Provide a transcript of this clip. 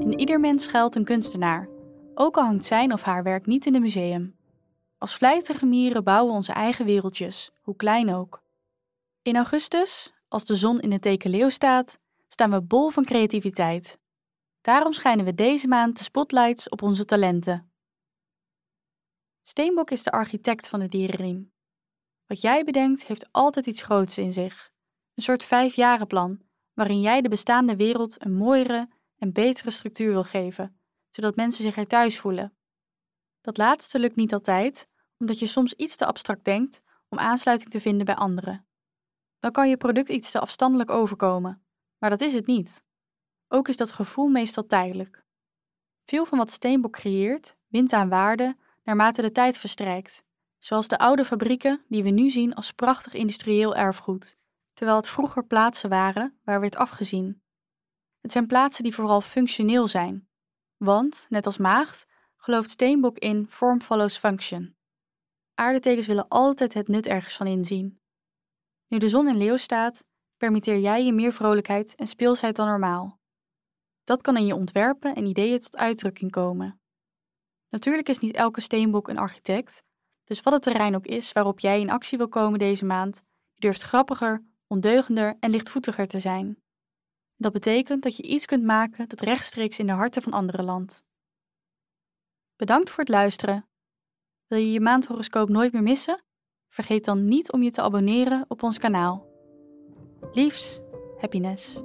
In ieder mens schuilt een kunstenaar, ook al hangt zijn of haar werk niet in een museum. Als vlijtige mieren bouwen we onze eigen wereldjes, hoe klein ook. In augustus, als de zon in het teken leeuw staat, staan we bol van creativiteit. Daarom schijnen we deze maand de spotlights op onze talenten. Steenbok is de architect van de dierenriem. Wat jij bedenkt heeft altijd iets groots in zich. Een soort vijfjarenplan, waarin jij de bestaande wereld een mooiere en betere structuur wil geven, zodat mensen zich er thuis voelen. Dat laatste lukt niet altijd, omdat je soms iets te abstract denkt om aansluiting te vinden bij anderen. Dan kan je product iets te afstandelijk overkomen, maar dat is het niet. Ook is dat gevoel meestal tijdelijk. Veel van wat Steenbok creëert wint aan waarde naarmate de tijd verstrijkt, zoals de oude fabrieken die we nu zien als prachtig industrieel erfgoed, terwijl het vroeger plaatsen waren waar werd afgezien. Het zijn plaatsen die vooral functioneel zijn, want, net als maagd, gelooft Steenbok in form follows function. Aardetekens willen altijd het nut ergens van inzien. Nu de zon in leeuw staat, permitteer jij je meer vrolijkheid en speelsheid dan normaal. Dat kan in je ontwerpen en ideeën tot uitdrukking komen. Natuurlijk is niet elke steenbok een architect, dus wat het terrein ook is waarop jij in actie wil komen deze maand, je durft grappiger, ondeugender en lichtvoetiger te zijn. Dat betekent dat je iets kunt maken dat rechtstreeks in de harten van anderen landt. Bedankt voor het luisteren. Wil je je maandhoroscoop nooit meer missen? Vergeet dan niet om je te abonneren op ons kanaal. Liefs, happiness.